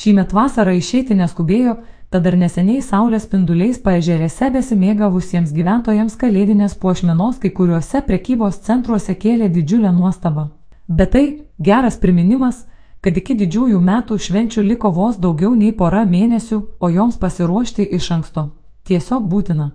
Šįmet vasarą išeiti neskubėjo, tad dar neseniai saulės spinduliais paežerėse besimėgavusiems gyventojams kalėdinės puošmenos kai kuriuose prekybos centruose kėlė didžiulę nuostabą. Bet tai geras priminimas, kad iki didžiųjų metų švenčių liko vos daugiau nei pora mėnesių, o joms pasiruošti iš anksto. Tiesiog būtina.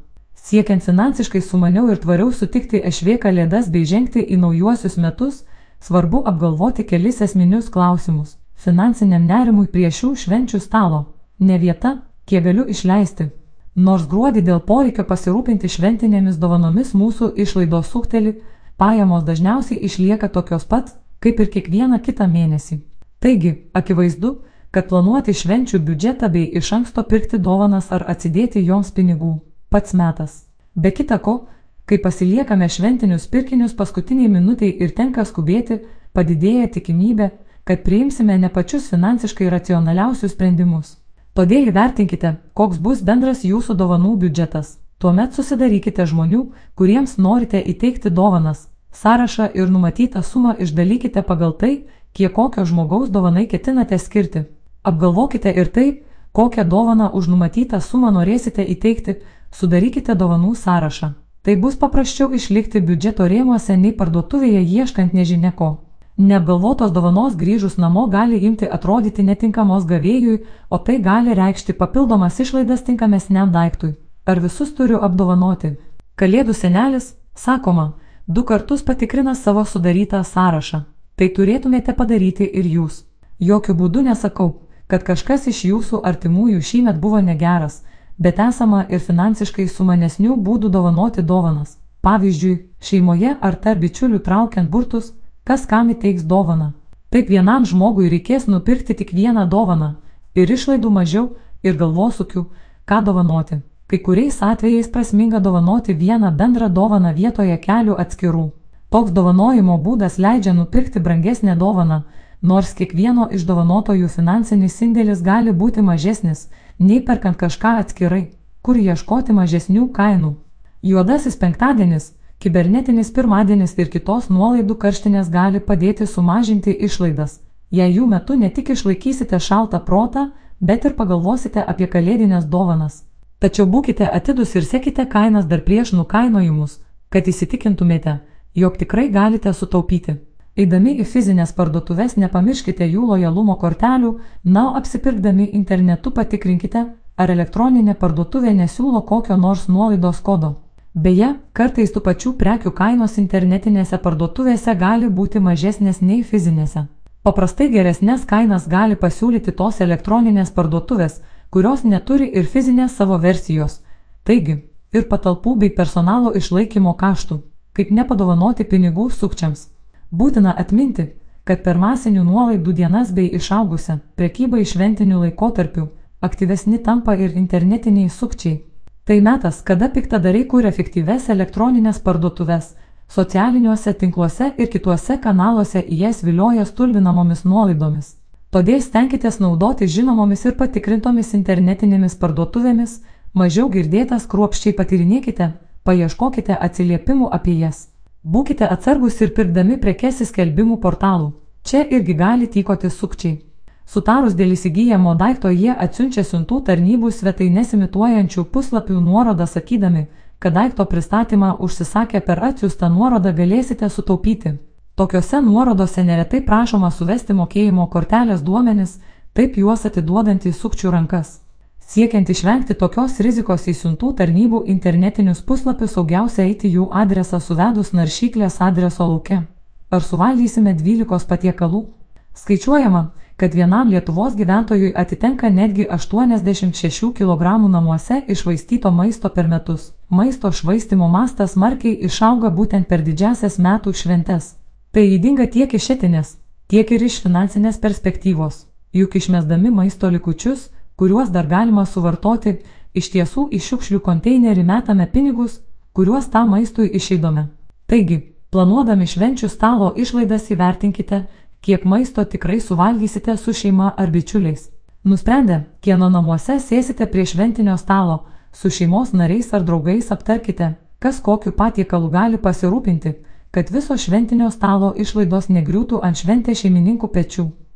Siekiant finansiškai sumaniau ir tvariau sutikti ešvė kalėdas bei žengti į naujuosius metus, svarbu apgalvoti kelis esminius klausimus. Finansiniam nerimui prie šių švenčių stalo. Ne vieta, kiek galiu išleisti. Nors gruodį dėl poreikio pasirūpinti šventinėmis dovanomis mūsų išlaidos sukteli, pajamos dažniausiai išlieka tokios pat, kaip ir kiekvieną kitą mėnesį. Taigi, akivaizdu, kad planuoti švenčių biudžetą bei iš anksto pirkti dovanas ar atsidėti joms pinigų - pats metas. Be kita ko, kai pasiliekame šventinius pirkinius paskutiniai minutiai ir tenka skubėti, padidėja tikimybė, kad priimsime ne pačius finansiškai racionaliausius sprendimus. Todėl įvertinkite, koks bus bendras jūsų dovanų biudžetas. Tuomet susidarykite žmonių, kuriems norite įteikti dovanas, sąrašą ir numatytą sumą išdalykite pagal tai, kiek kokio žmogaus dovanai ketinate skirti. Apgalvokite ir taip, kokią dovaną už numatytą sumą norėsite įteikti, sudarykite dovanų sąrašą. Tai bus paprasčiau išlikti biudžeto rėmuose nei parduotuvėje ieškant nežinia ko. Neapgalvotos dovanos grįžus namo gali imti atrodyti netinkamos gavėjui, o tai gali reikšti papildomas išlaidas tinkamesniam daiktui. Ar visus turiu apdovanoti? Kalėdų senelis, sakoma, du kartus patikrina savo sudarytą sąrašą. Tai turėtumėte padaryti ir jūs. Jokių būdų nesakau, kad kažkas iš jūsų artimųjų šįmet buvo negeras, bet esama ir finansiškai sumanesnių būdų dovanoti dovanas. Pavyzdžiui, šeimoje ar tarp bičiulių traukiant burtus, kas kam įteiks dovaną. Taip vienam žmogui reikės nupirkti tik vieną dovaną ir išlaidų mažiau ir galvosukių, ką dovanoti. Kai kuriais atvejais prasminga dovanoti vieną bendrą dovaną vietoje kelių atskirų. Toks dovanojimo būdas leidžia nupirkti brangesnę dovaną, nors kiekvieno iš dovanotojų finansinis indėlis gali būti mažesnis, nei perkant kažką atskirai, kur ieškoti mažesnių kainų. Juodasis penktadienis, kibernetinis pirmadienis ir kitos nuolaidų karštinės gali padėti sumažinti išlaidas, jei jų metu ne tik išlaikysite šaltą protą, bet ir pagalvosite apie kalėdinės dovanas. Tačiau būkite atidus ir sekite kainas dar prieš nukainojimus, kad įsitikintumėte, jog tikrai galite sutaupyti. Eidami į fizinės parduotuvės nepamirškite jų lojalumo kortelių, na, apsipirkdami internetu patikrinkite, ar elektroninė parduotuvė nesiūlo kokio nors nuolaidos kodo. Beje, kartais tų pačių prekių kainos internetinėse parduotuvėse gali būti mažesnės nei fizinėse. Paprastai geresnės kainas gali pasiūlyti tos elektroninės parduotuvės, kurios neturi ir fizinės savo versijos. Taigi, ir patalpų bei personalo išlaikymo kaštų kaip nepadovanoti pinigų sukčiams. Būtina atminti, kad per masinių nuolaidų dienas bei išaugusią prekybą šventinių laikotarpių aktyvesni tampa ir internetiniai sukčiai. Tai metas, kada piktadariai kūrė efektyves elektroninės parduotuves, socialiniuose tinkluose ir kituose kanaluose į jas vilioja stulbinamomis nuolaidomis. Todėl stenkitės naudoti žinomomis ir patikrintomis internetinėmis parduotuvėmis, mažiau girdėtas kruopščiai patyrinėkite, paieškokite atsiliepimų apie jas. Būkite atsargus ir pirkdami prekes į skelbimų portalų. Čia irgi gali tykoti sukčiai. Sutarus dėl įsigijamo daikto jie atsiunčia siuntų tarnybų svetainės imituojančių puslapių nuorodą sakydami, kad daikto pristatymą užsisakę per atsiųstą nuorodą galėsite sutaupyti. Tokiose nuorodose neretai prašoma suvesti mokėjimo kortelės duomenis, taip juos atiduodant į sukčių rankas. Siekiant išvengti tokios rizikos į siuntų tarnybų internetinius puslapius saugiausia eiti jų adresą suvedus naršyklės adreso lauke. Ar suvalgysime 12 patiekalų? Skaičiuojama, kad vienam Lietuvos gyventojui atitenka netgi 86 kg namuose išvaistyto maisto per metus. Maisto švaistimo mastas markiai išauga būtent per didžiasias metų šventes. Tai įdinga tiek iš etinės, tiek ir iš finansinės perspektyvos. Juk išmesdami maisto likučius, kuriuos dar galima suvartoti, iš tiesų į šiukšlių konteinerį metame pinigus, kuriuos tam maistui išeidome. Taigi, planuodami švenčių stalo išlaidas įvertinkite, kiek maisto tikrai suvalgysite su šeima ar bičiuliais. Nusprendę, kieno namuose sėsite prie šventinio stalo, su šeimos nariais ar draugais aptarkite, kas kokiu patiekalu gali pasirūpinti, kad viso šventinio stalo išlaidos negriūtų ant šventės šeimininkų pečių.